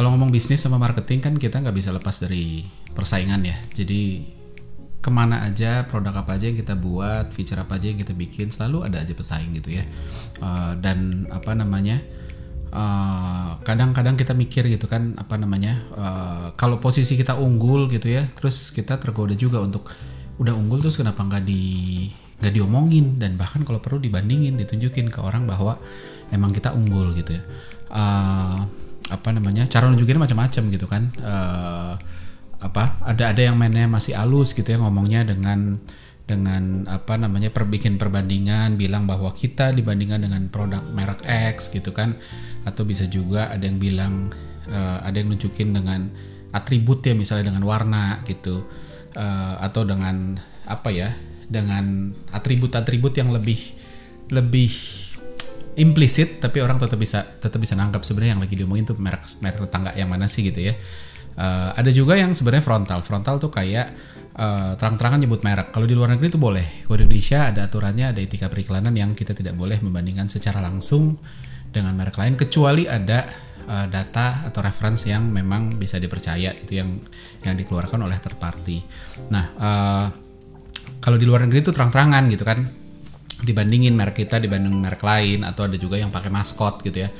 kalau ngomong bisnis sama marketing kan kita nggak bisa lepas dari persaingan ya. Jadi ke mana aja produk apa aja yang kita buat, feature apa aja yang kita bikin selalu ada aja pesaing gitu ya. Uh, dan apa namanya? kadang kadang-kadang kita mikir gitu kan apa namanya uh, kalau posisi kita unggul gitu ya terus kita tergoda juga untuk udah unggul terus kenapa nggak di nggak diomongin dan bahkan kalau perlu dibandingin ditunjukin ke orang bahwa emang kita unggul gitu ya uh, apa namanya cara nunjukin macam-macam gitu kan. Uh, apa ada ada yang mainnya masih halus gitu ya ngomongnya dengan dengan apa namanya perbikin perbandingan bilang bahwa kita dibandingkan dengan produk merek X gitu kan. Atau bisa juga ada yang bilang uh, ada yang nunjukin dengan atribut ya misalnya dengan warna gitu. Uh, atau dengan apa ya dengan atribut-atribut yang lebih lebih implisit tapi orang tetap bisa tetap bisa nangkap sebenarnya yang lagi diomongin tuh merek merek tetangga yang mana sih gitu ya uh, ada juga yang sebenarnya frontal frontal tuh kayak uh, terang-terangan nyebut merek. Kalau di luar negeri itu boleh. Kalau di Indonesia ada aturannya, ada etika periklanan yang kita tidak boleh membandingkan secara langsung dengan merek lain kecuali ada uh, data atau reference yang memang bisa dipercaya itu yang yang dikeluarkan oleh third party. Nah, uh, kalau di luar negeri itu terang-terangan gitu kan dibandingin merek kita dibanding merek lain atau ada juga yang pakai maskot gitu ya.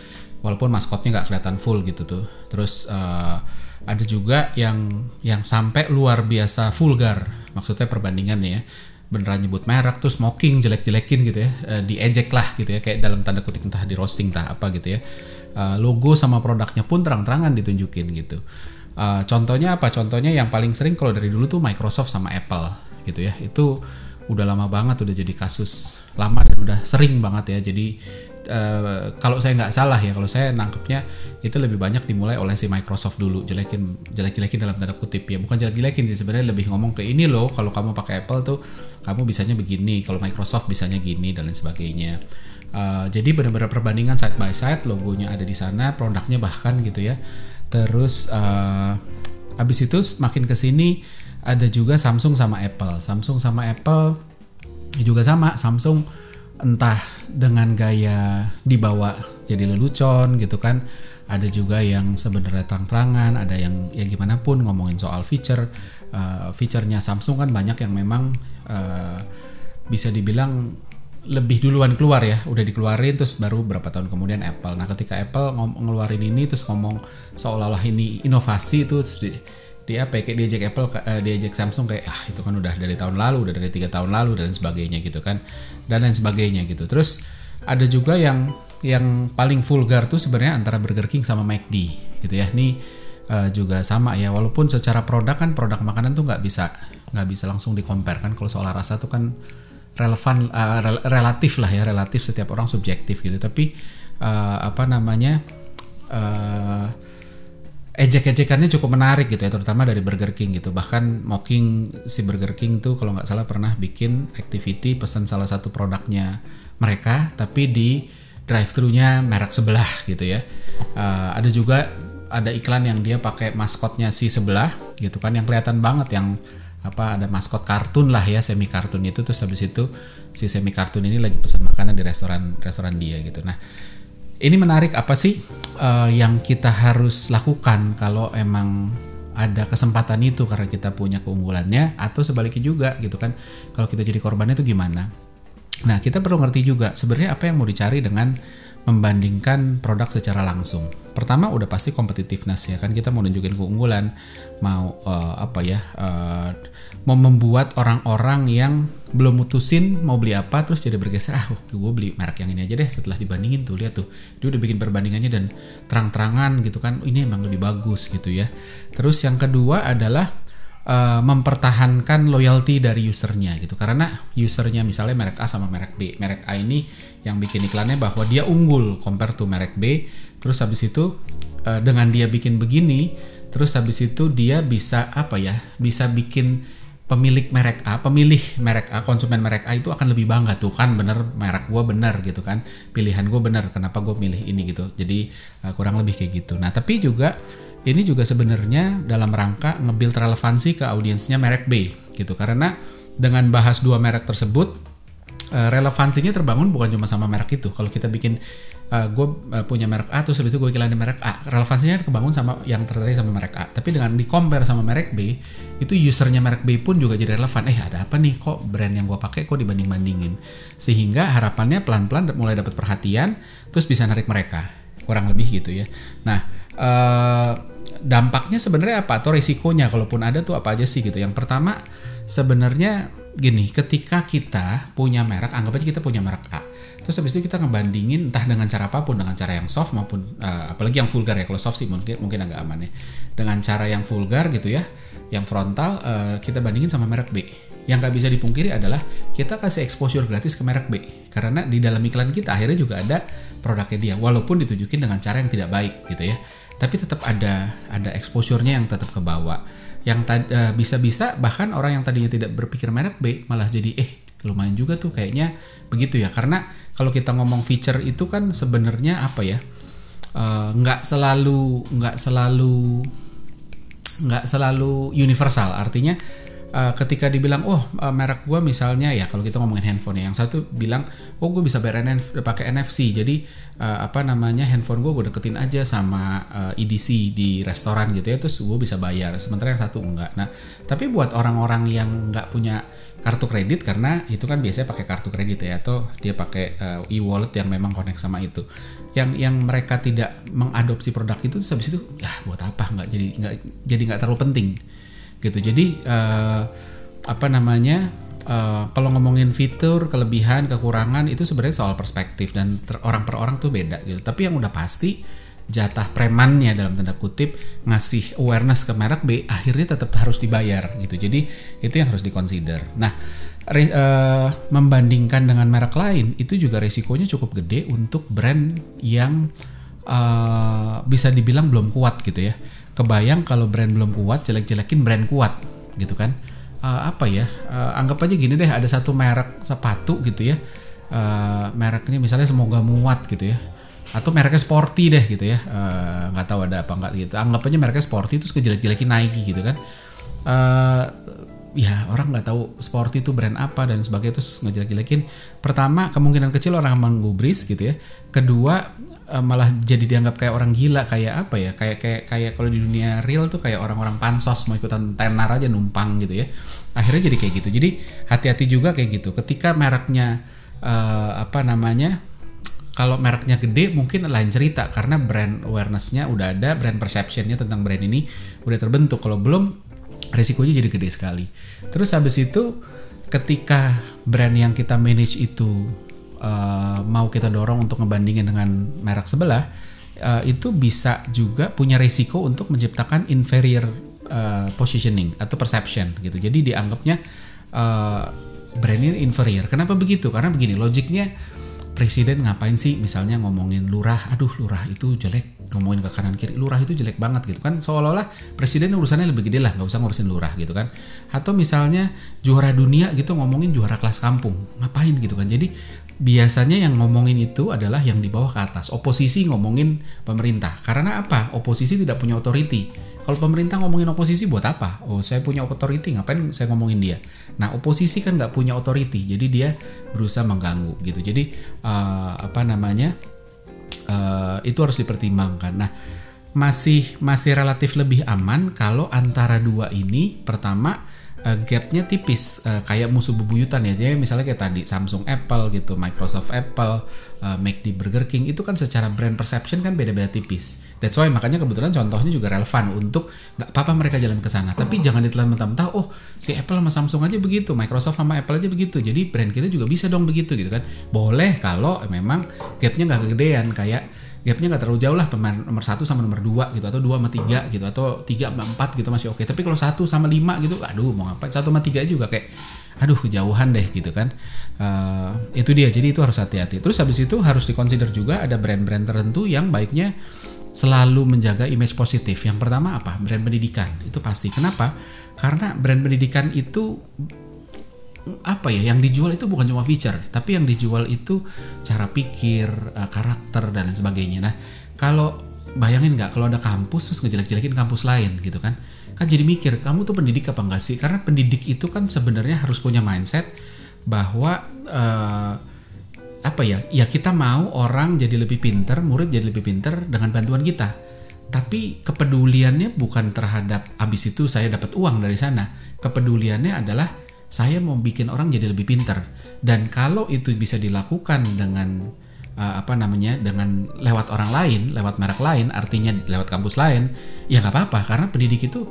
Walaupun maskotnya nggak kelihatan full gitu tuh. Terus uh, ada juga yang yang sampai luar biasa vulgar. Maksudnya perbandingannya ya. Beneran nyebut merek terus smoking jelek-jelekin gitu ya. Uh, diejek lah gitu ya. Kayak dalam tanda kutip entah di roasting entah apa gitu ya. Uh, logo sama produknya pun terang-terangan ditunjukin gitu. Uh, contohnya apa? Contohnya yang paling sering kalau dari dulu tuh Microsoft sama Apple gitu ya. Itu udah lama banget udah jadi kasus. Lama dan udah sering banget ya. Jadi uh, kalau saya nggak salah ya kalau saya nangkepnya itu lebih banyak dimulai oleh si Microsoft dulu. Jelekin jelek jelekin dalam tanda kutip ya. Bukan jelek jelekin sih sebenarnya lebih ngomong ke ini loh kalau kamu pakai Apple tuh kamu bisanya begini kalau Microsoft bisanya gini dan lain sebagainya. Uh, jadi benar-benar perbandingan side by side logonya ada di sana produknya bahkan gitu ya. Terus uh, abis itu makin ke sini ada juga Samsung sama Apple. Samsung sama Apple juga sama. Samsung entah dengan gaya dibawa jadi lelucon gitu kan. Ada juga yang sebenarnya terang-terangan, ada yang ya gimana pun ngomongin soal feature. Uh, featurenya Samsung kan banyak yang memang uh, bisa dibilang lebih duluan keluar ya, udah dikeluarin terus baru berapa tahun kemudian Apple. Nah, ketika Apple ngeluarin ini terus ngomong seolah-olah ini inovasi itu dia apa ya, kayak diajak Apple uh, diajak Samsung kayak ah itu kan udah dari tahun lalu udah dari tiga tahun lalu dan sebagainya gitu kan. Dan lain sebagainya gitu. Terus ada juga yang yang paling vulgar tuh sebenarnya antara Burger King sama McD gitu ya. Ini uh, juga sama ya. Walaupun secara produk kan produk makanan tuh nggak bisa nggak bisa langsung dikompar kan. Kalau soal rasa tuh kan relevan uh, rel relatif lah ya relatif setiap orang subjektif gitu. Tapi uh, apa namanya uh, ejek-ejekannya cukup menarik gitu ya terutama dari Burger King gitu. Bahkan mocking si Burger King tuh kalau nggak salah pernah bikin activity pesan salah satu produknya mereka tapi di drive thru-nya merek sebelah gitu ya. Uh, ada juga ada iklan yang dia pakai maskotnya si sebelah gitu kan yang kelihatan banget yang apa ada maskot kartun lah ya semi kartun itu. Terus habis itu si semi kartun ini lagi pesan makanan di restoran restoran dia gitu. Nah ini menarik apa sih uh, yang kita harus lakukan kalau emang ada kesempatan itu karena kita punya keunggulannya atau sebaliknya juga gitu kan? Kalau kita jadi korbannya itu gimana? Nah kita perlu ngerti juga sebenarnya apa yang mau dicari dengan membandingkan produk secara langsung. Pertama udah pasti competitiveness ya kan kita mau nunjukin keunggulan, mau uh, apa ya, uh, mau membuat orang-orang yang belum mutusin mau beli apa terus jadi bergeser ah gue beli merek yang ini aja deh setelah dibandingin tuh lihat tuh dia udah bikin perbandingannya dan terang-terangan gitu kan ini emang lebih bagus gitu ya. Terus yang kedua adalah uh, mempertahankan loyalty dari usernya gitu. Karena usernya misalnya merek A sama merek B. Merek A ini yang bikin iklannya bahwa dia unggul compare to merek B. Terus habis itu uh, dengan dia bikin begini terus habis itu dia bisa apa ya bisa bikin pemilik merek A, pemilih merek A, konsumen merek A itu akan lebih bangga tuh kan bener merek gue bener gitu kan, pilihan gue bener, kenapa gue milih ini? gitu. Jadi uh, kurang lebih kayak gitu. Nah tapi juga ini juga sebenarnya dalam rangka nge-build relevansi ke audiensnya merek B gitu. Karena dengan bahas dua merek tersebut eh, relevansinya terbangun bukan cuma sama merek itu. Kalau kita bikin uh, gue uh, punya merek A terus habis itu gue iklan di merek A relevansinya kebangun sama yang tertarik sama merek A. Tapi dengan di compare sama merek B itu usernya merek B pun juga jadi relevan. Eh ada apa nih? Kok brand yang gue pakai kok dibanding bandingin sehingga harapannya pelan pelan mulai dapat perhatian terus bisa narik mereka. Kurang lebih gitu ya. Nah uh, dampaknya sebenarnya apa atau risikonya? Kalaupun ada tuh apa aja sih gitu. Yang pertama sebenarnya gini ketika kita punya merek anggap aja kita punya merek A terus habis itu kita ngebandingin entah dengan cara apa pun dengan cara yang soft maupun uh, apalagi yang vulgar ya. Kalau soft sih mungkin mungkin agak aman ya. Dengan cara yang vulgar gitu ya yang frontal uh, kita bandingin sama merek B. Yang nggak bisa dipungkiri adalah kita kasih exposure gratis ke merek B. Karena di dalam iklan kita akhirnya juga ada produknya dia walaupun ditujukin dengan cara yang tidak baik gitu ya tapi tetap ada ada exposure-nya yang tetap ke bawah yang uh, bisa-bisa bahkan orang yang tadinya tidak berpikir merek B malah jadi eh lumayan juga tuh kayaknya begitu ya. Karena kalau kita ngomong feature itu kan sebenarnya apa ya eh, nggak uh, selalu nggak selalu nggak selalu universal. Artinya uh, ketika dibilang oh uh, merek gue misalnya ya kalau kita ngomongin handphone ya yang satu bilang oh gue bisa bayar NF, pakai NFC jadi uh, apa namanya handphone gue gue deketin aja sama uh, EDC di restoran gitu ya terus gue bisa bayar sementara yang satu enggak. Nah tapi buat orang-orang yang nggak punya kartu kredit karena itu kan biasanya pakai kartu kredit ya atau dia pakai uh, e-wallet yang memang connect sama itu. Yang yang mereka tidak mengadopsi produk itu habis itu ya buat apa? Nggak jadi nggak jadi nggak terlalu penting gitu. Jadi uh, apa namanya uh, kalau ngomongin fitur, kelebihan, kekurangan itu sebenarnya soal perspektif dan orang per orang tuh beda gitu. Tapi yang udah pasti jatah premannya dalam tanda kutip ngasih awareness ke merek B akhirnya tetap harus dibayar gitu jadi itu yang harus dikonsider nah re, uh, membandingkan dengan merek lain itu juga resikonya cukup gede untuk brand yang uh, bisa dibilang belum kuat gitu ya kebayang kalau brand belum kuat jelek-jelekin brand kuat gitu kan? Uh, apa ya? Uh, anggap aja gini deh ada satu merek sepatu gitu ya. Uh, mereknya misalnya semoga muat gitu ya. Atau mereknya sporty deh gitu ya. Nggak uh, tahu ada apa nggak gitu. Anggap aja mereknya sporty terus kejelek-jelekin Nike gitu kan. Uh, ya orang nggak tahu sporty itu brand apa dan sebagainya terus ngejelek-jelekin. Pertama kemungkinan kecil orang menggubris gitu ya. Kedua uh, malah jadi dianggap kayak orang gila kayak apa ya kayak kayak kayak kalau di dunia real tuh kayak orang-orang pansos mau ikutan tenar aja numpang gitu ya akhirnya jadi kayak gitu jadi hati-hati juga kayak gitu ketika mereknya uh, apa namanya kalau mereknya gede mungkin lain cerita karena brand awarenessnya udah ada, brand perceptionnya tentang brand ini udah terbentuk. Kalau belum resikonya jadi gede sekali. Terus habis itu ketika brand yang kita manage itu uh, mau kita dorong untuk ngebandingin dengan merek sebelah, uh, itu bisa juga punya resiko untuk menciptakan inferior uh, positioning atau perception gitu. Jadi dianggapnya uh, brand ini inferior. Kenapa begitu? Karena begini, logiknya presiden ngapain sih? Misalnya ngomongin lurah aduh lurah itu jelek. Ngomongin ke kanan kiri lurah itu jelek banget gitu kan. Seolah-olah presiden urusannya lebih gede lah nggak usah ngurusin lurah gitu kan. Atau misalnya juara dunia gitu ngomongin juara kelas kampung. Ngapain gitu kan? Jadi biasanya yang ngomongin itu adalah yang di bawah ke atas. Oposisi ngomongin pemerintah. Karena apa? Oposisi tidak punya otoriti kalau pemerintah ngomongin oposisi buat apa? Oh, saya punya otoriti, ngapain saya ngomongin dia? Nah, oposisi kan nggak punya otoriti, jadi dia berusaha mengganggu gitu. Jadi uh, apa namanya? Uh, itu harus dipertimbangkan. Nah, masih masih relatif lebih aman kalau antara dua ini pertama uh, gapnya tipis uh, kayak musuh bebuyutan ya. Jadi misalnya kayak tadi Samsung Apple gitu Microsoft Apple uh, McD Burger King itu kan secara brand perception kan beda-beda tipis. That's why makanya kebetulan contohnya juga relevan untuk nggak apa-apa mereka jalan ke sana. Tapi jangan ditelan mentah-mentah oh si Apple sama Samsung aja begitu Microsoft sama Apple aja begitu. Jadi brand kita juga bisa dong begitu gitu kan. Boleh kalau memang gapnya nggak kegedean kayak gapnya nggak terlalu jauh lah pemain nomor satu sama nomor dua gitu atau dua sama tiga gitu atau tiga sama empat gitu masih oke. Tapi kalau satu sama lima gitu aduh mau ngapain? Satu sama tiga juga kayak aduh kejauhan deh gitu kan. Uh, itu dia jadi itu harus hati-hati. Terus habis itu harus dikonsider juga ada brand-brand tertentu yang baiknya selalu menjaga image positif. Yang pertama apa? Brand pendidikan itu pasti. Kenapa? Karena brand pendidikan itu apa ya yang dijual itu bukan cuma feature tapi yang dijual itu cara pikir uh, karakter dan lain sebagainya. Nah kalau bayangin nggak kalau ada kampus terus ngejelek-jelekin kampus lain gitu kan? Kan jadi mikir kamu tuh pendidik apa enggak sih? Karena pendidik itu kan sebenarnya harus punya mindset bahwa uh, apa ya ya kita mau orang jadi lebih pinter murid jadi lebih pinter dengan bantuan kita. Tapi kepeduliannya bukan terhadap abis itu saya dapat uang dari sana. Kepeduliannya adalah saya mau bikin orang jadi lebih pinter dan kalau itu bisa dilakukan dengan uh, apa namanya dengan lewat orang lain lewat merek lain artinya lewat kampus lain ya nggak apa-apa. Karena pendidik itu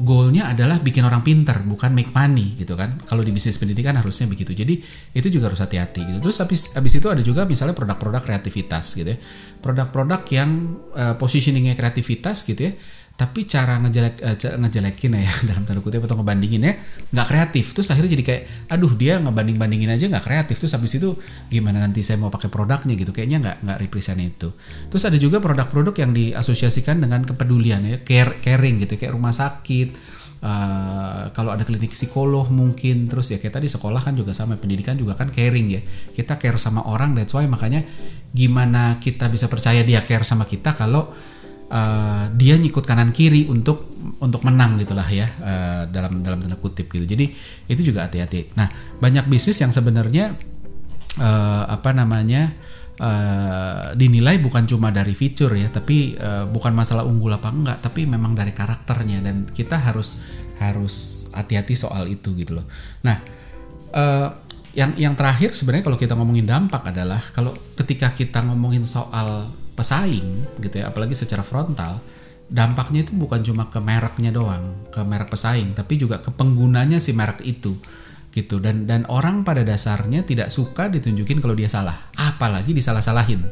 goalnya adalah bikin orang pinter bukan make money gitu kan. Kalau di bisnis pendidikan harusnya begitu. Jadi itu juga harus hati-hati gitu. Terus habis habis itu ada juga misalnya produk-produk kreativitas gitu ya. Produk-produk yang uh, positioningnya kreativitas gitu ya tapi cara ngejelek uh, ngejelekin ya dalam tanda kutip atau ngebandingin ya nggak kreatif. Terus akhirnya jadi kayak aduh dia ngebanding bandingin aja nggak kreatif. Terus habis itu gimana nanti saya mau pakai produknya? Gitu. Kayaknya nggak nggak represent itu. Terus ada juga produk-produk yang diasosiasikan dengan kepedulian ya care, caring gitu kayak rumah sakit Uh, kalau ada klinik psikolog mungkin. Terus ya kayak tadi sekolah kan juga sama pendidikan juga kan caring ya. Kita care sama orang that's why. Makanya gimana kita bisa percaya dia care sama kita kalau uh, dia nyikut kanan kiri untuk untuk menang gitulah ya uh, dalam dalam tanda kutip gitu. Jadi itu juga hati-hati. Nah banyak bisnis yang sebenarnya uh, apa namanya uh, dinilai bukan cuma dari fitur ya, tapi uh, bukan masalah unggul apa enggak, tapi memang dari karakternya dan kita harus harus hati-hati soal itu gitu loh. Nah uh, yang yang terakhir sebenarnya kalau kita ngomongin dampak adalah kalau ketika kita ngomongin soal pesaing gitu ya apalagi secara frontal dampaknya itu bukan cuma ke mereknya doang ke merek pesaing tapi juga ke penggunanya si merek itu gitu. Dan dan orang pada dasarnya tidak suka ditunjukin kalau dia salah apalagi disalah-salahin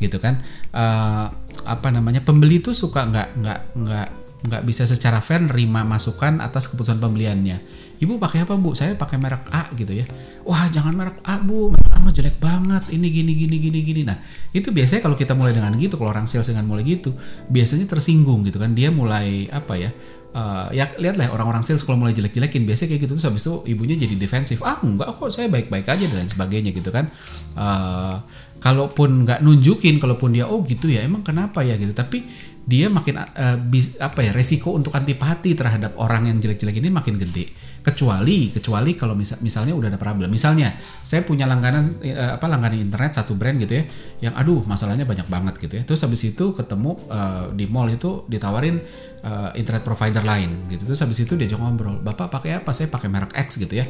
gitu kan. Uh, apa namanya pembeli itu suka nggak nggak nggak nggak bisa secara fair nerima masukan atas keputusan pembeliannya ibu pakai apa bu? Saya pakai merek A gitu ya. Wah jangan merek A bu. Merek A mah jelek banget. Ini gini gini gini gini. Nah itu biasanya kalau kita mulai dengan gitu kalau orang sales dengan mulai gitu biasanya tersinggung gitu kan. Dia mulai apa ya uh, ya lihatlah orang-orang sales kalau mulai jelek-jelekin biasanya kayak gitu. Terus habis itu ibunya jadi defensif. Ah enggak kok saya baik-baik aja dan sebagainya gitu kan. Uh, kalaupun nggak nunjukin kalaupun dia oh gitu ya emang kenapa ya? gitu. Tapi dia makin uh, bis, apa ya resiko untuk antipati terhadap orang yang jelek-jelek ini makin gede kecuali kecuali kalau misal, misalnya udah ada problem. Misalnya saya punya langganan uh, apa langganan internet satu brand gitu ya yang aduh masalahnya banyak banget gitu ya. Terus habis itu ketemu uh, di mall itu ditawarin uh, internet provider lain gitu. Terus habis itu diajak ngobrol bapak pakai apa? Saya pakai merek X gitu ya.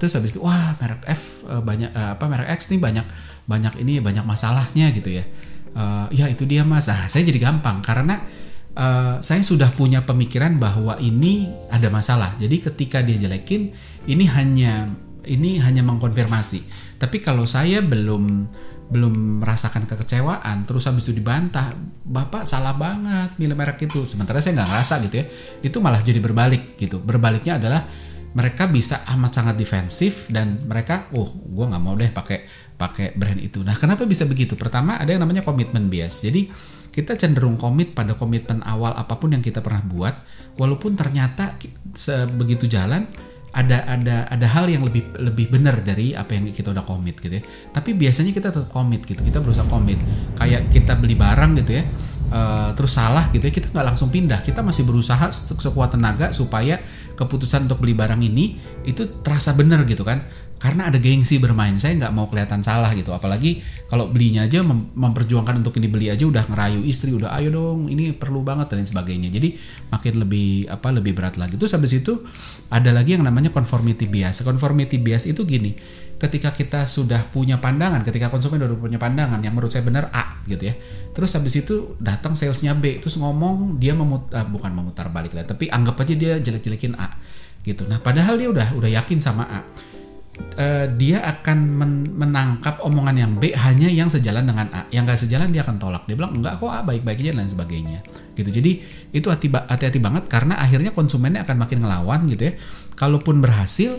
Terus habis itu wah merek F uh, banyak uh, apa merek X nih banyak banyak ini banyak masalahnya gitu ya. Uh, ya itu dia mas. Nah saya jadi gampang karena uh, saya sudah punya pemikiran bahwa ini ada masalah jadi ketika dia jelekin ini hanya ini hanya mengkonfirmasi tapi kalau saya belum belum merasakan kekecewaan terus habis itu dibantah bapak salah banget milih merek itu sementara saya nggak ngerasa gitu ya itu malah jadi berbalik gitu berbaliknya adalah mereka bisa amat sangat defensif dan mereka oh gue nggak mau deh pakai pakai brand itu. Nah, kenapa bisa begitu? Pertama, ada yang namanya komitmen bias. Jadi, kita cenderung komit pada komitmen awal apa pun yang kita pernah buat, walaupun ternyata sebegitu jalan ada ada ada hal yang lebih lebih benar dari apa yang kita udah komit gitu ya. Tapi biasanya kita tetap komit gitu. Kita berusaha komit. Kayak kita beli barang gitu ya. Uh, terus salah gitu ya kita nggak langsung pindah kita masih berusaha sekuat tenaga supaya keputusan untuk beli barang ini itu terasa benar gitu kan karena ada gengsi bermain. Saya nggak mau kelihatan salah gitu. Apalagi kalau belinya aja mem memperjuangkan untuk ini beli aja udah ngerayu istri udah ayo dong ini perlu banget dan lain sebagainya. Jadi makin lebih apa lebih berat lagi. Terus habis itu ada lagi yang namanya conformity bias. Conformity bias itu gini. Ketika kita sudah punya pandangan ketika konsumen udah punya pandangan yang menurut saya benar A gitu ya. Terus habis itu datang salesnya B terus ngomong dia memut uh, bukan memutar balik lah tapi anggap aja dia jelek-jelekin A gitu. Nah padahal dia udah udah yakin sama A uh, dia akan men menangkap omongan yang B hanya yang sejalan dengan A. Yang gak sejalan dia akan tolak. Dia bilang enggak kok A baik-baik aja dan sebagainya. Gitu. Jadi itu hati-hati banget karena akhirnya konsumennya akan makin ngelawan gitu ya. Kalaupun berhasil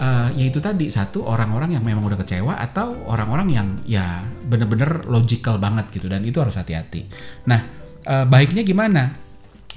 uh, ya itu tadi satu orang-orang yang memang udah kecewa atau orang-orang yang ya bener-bener logical banget gitu dan itu harus hati-hati. Nah, uh, baiknya gimana?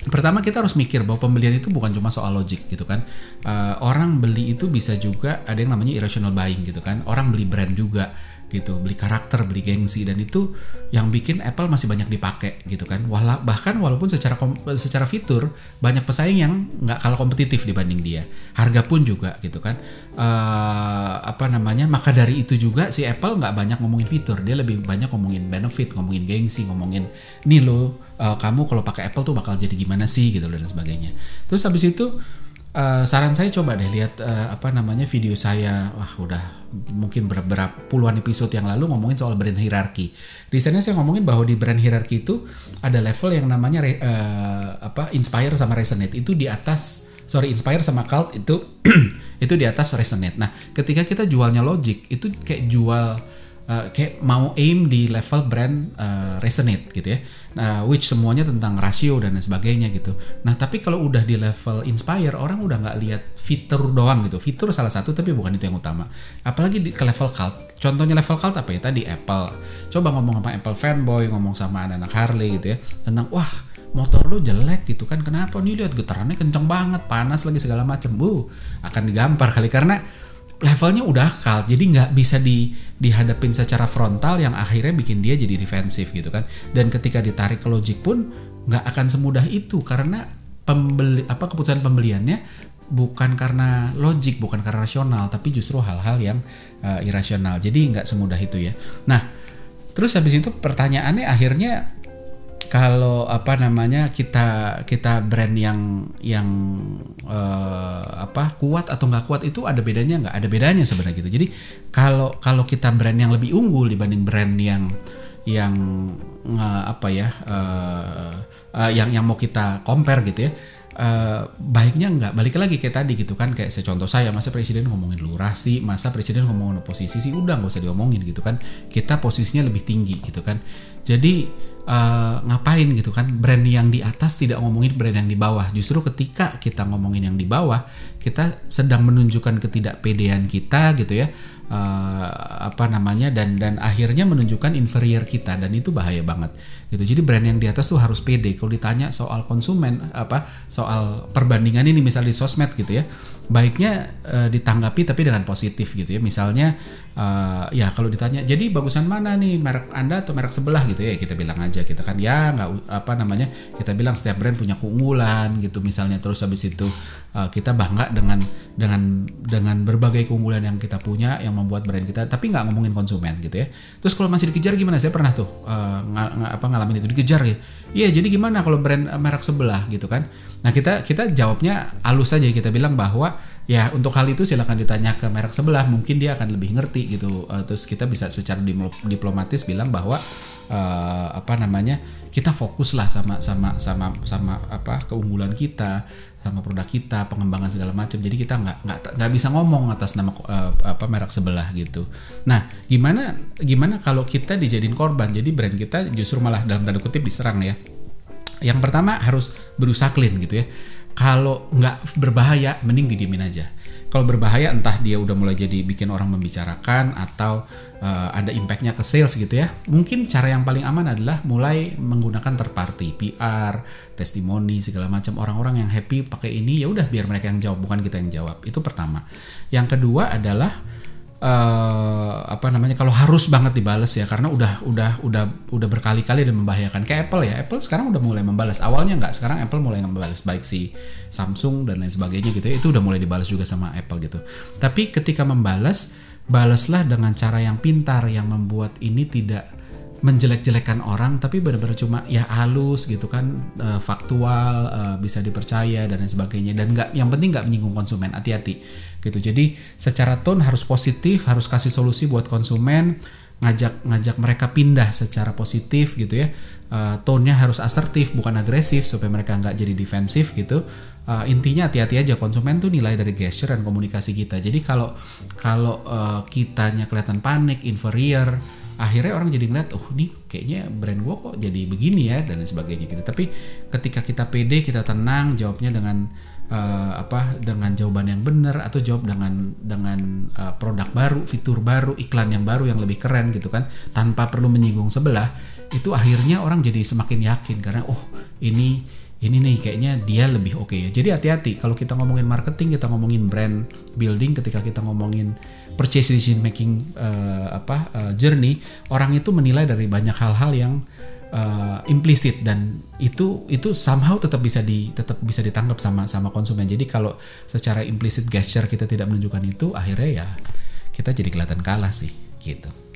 Pertama kita harus mikir bahwa pembelian itu bukan cuma soal logik gitu kan. Uh, orang beli itu bisa juga ada yang namanya irrational buying gitu kan. Orang beli brand juga gitu. Beli karakter beli gengsi dan itu yang bikin Apple masih banyak dipakai gitu kan. Wala, bahkan walaupun secara secara fitur banyak pesaing yang nggak kalah kompetitif dibanding dia. Harga pun juga gitu kan. Uh, apa namanya maka dari itu juga si Apple nggak banyak ngomongin fitur. Dia lebih banyak ngomongin benefit ngomongin gengsi ngomongin nih lo uh, kamu kalau pakai Apple tuh bakal jadi gimana sih gitu dan sebagainya terus habis itu Uh, saran saya coba deh lihat uh, apa namanya video saya wah udah mungkin beberapa puluhan episode yang lalu ngomongin soal brand hierarki. Di sana saya ngomongin bahwa di brand hierarki itu ada level yang namanya uh, apa inspire sama resonate itu di atas sorry inspire sama cult itu itu di atas resonate. Nah, ketika kita jualnya logic itu kayak jual uh, kayak mau aim di level brand uh, resonate gitu ya. Nah, which semuanya tentang rasio dan sebagainya gitu. Nah, tapi kalau udah di level inspire, orang udah nggak lihat fitur doang gitu. Fitur salah satu tapi bukan itu yang utama. Apalagi di ke level cult. Contohnya level cult apa ya? Tadi Apple. Coba ngomong sama Apple fanboy, ngomong sama anak-anak Harley gitu ya. Tentang wah motor lo jelek gitu kan kenapa nih lihat getarannya kenceng banget panas lagi segala macam bu akan digampar kali karena levelnya udah kal jadi nggak bisa di dihadapin secara frontal yang akhirnya bikin dia jadi defensif gitu kan. Dan ketika ditarik ke logic pun nggak akan semudah itu. Karena pembeli apa keputusan pembeliannya bukan karena logik bukan karena rasional tapi justru hal-hal yang uh, irasional. Jadi nggak semudah itu ya. Nah terus habis itu pertanyaannya akhirnya kalau apa namanya kita kita brand yang yang uh, apa kuat atau nggak kuat itu ada bedanya nggak? Ada bedanya sebenarnya gitu. Jadi kalau kalau kita brand yang lebih unggul dibanding brand yang yang uh, apa ya uh, uh, yang yang mau kita compare gitu ya Uh, baiknya nggak? Balik lagi kayak tadi gitu kan kayak secontoh saya masa presiden ngomongin lurah sih? Masa presiden ngomongin oposisi sih? Udah nggak usah diomongin gitu kan. Kita posisinya lebih tinggi gitu kan. Jadi uh, ngapain gitu kan? Brand yang di atas tidak ngomongin brand yang di bawah. Justru ketika kita ngomongin yang di bawah kita sedang menunjukkan ketidakpedean kita gitu ya. Uh, apa namanya? Dan dan akhirnya menunjukkan inferior kita. Dan itu bahaya banget gitu. Jadi brand yang di atas tuh harus pede. Kalau ditanya soal konsumen apa soal perbandingan ini misal di sosmed gitu ya baiknya uh, ditanggapi tapi dengan positif gitu ya. Misalnya uh, ya kalau ditanya jadi bagusan mana nih? Merek anda atau merek sebelah? gitu ya kita bilang aja kita kan. Ya nggak apa namanya kita bilang setiap brand punya keunggulan gitu misalnya. Terus habis itu uh, kita bangga dengan dengan dengan berbagai keunggulan yang kita punya yang membuat brand kita tapi nggak ngomongin konsumen gitu ya. Terus kalau masih dikejar gimana? Saya pernah tuh uh, ng ng apa ngalamin itu dikejar ya. Iya jadi gimana kalau brand merek sebelah gitu kan? Nah kita kita jawabnya halus saja kita bilang bahwa ya untuk hal itu silakan ditanya ke merek sebelah. Mungkin dia akan lebih ngerti gitu. Uh, terus kita bisa secara diplomatis bilang bahwa uh, apa namanya kita fokus lah sama sama sama sama apa keunggulan kita sama produk kita pengembangan segala macam. Jadi kita nggak nggak nggak bisa ngomong atas nama uh, apa merek sebelah gitu. Nah gimana gimana kalau kita dijadiin korban? Jadi brand kita justru malah dalam tanda kutip diserang ya. Yang pertama harus berusaha clean gitu ya. Kalau nggak berbahaya mending didiemin aja kalau berbahaya entah dia udah mulai jadi bikin orang membicarakan atau uh, ada impactnya ke sales gitu ya. Mungkin cara yang paling aman adalah mulai menggunakan third PR testimoni segala macam. Orang-orang yang happy pakai ini ya udah biar mereka yang jawab bukan kita yang jawab. Itu pertama. Yang kedua adalah uh, apa namanya kalau harus banget dibales ya karena udah udah udah udah berkali-kali dan membahayakan. Kayak Apple ya Apple sekarang udah mulai membalas. Awalnya nggak sekarang Apple mulai membalas baik si Samsung dan lain sebagainya gitu ya itu udah mulai dibalas juga sama Apple gitu. Tapi ketika membalas balaslah dengan cara yang pintar yang membuat ini tidak menjelek-jelekan orang tapi benar-benar cuma ya halus gitu kan uh, faktual uh, bisa dipercaya dan lain sebagainya. Dan nggak yang penting nggak menyinggung konsumen hati-hati gitu. Jadi secara tone harus positif harus kasih solusi buat konsumen ngajak ngajak mereka pindah secara positif gitu ya. Uh, tone-nya harus asertif bukan agresif supaya mereka nggak jadi defensif gitu. Uh, intinya hati-hati aja konsumen tuh nilai dari gesture dan komunikasi kita. Jadi kalau kalau uh, kitanya kelihatan panik inferior akhirnya orang jadi ngeliat oh nih kayaknya brand gue kok jadi begini ya dan sebagainya gitu. Tapi ketika kita pede kita tenang jawabnya dengan uh, apa dengan jawaban yang benar atau jawab dengan dengan uh, produk baru fitur baru iklan yang baru yang lebih keren gitu kan tanpa perlu menyinggung sebelah itu akhirnya orang jadi semakin yakin karena oh ini ini nih kayaknya dia lebih oke okay ya. Jadi hati-hati kalau kita ngomongin marketing, kita ngomongin brand building, ketika kita ngomongin purchase decision making uh, apa uh, journey, orang itu menilai dari banyak hal-hal yang uh, implisit dan itu itu somehow tetap bisa di tetap bisa ditangkap sama sama konsumen. Jadi kalau secara implisit gesture kita tidak menunjukkan itu, akhirnya ya kita jadi kelihatan kalah sih gitu.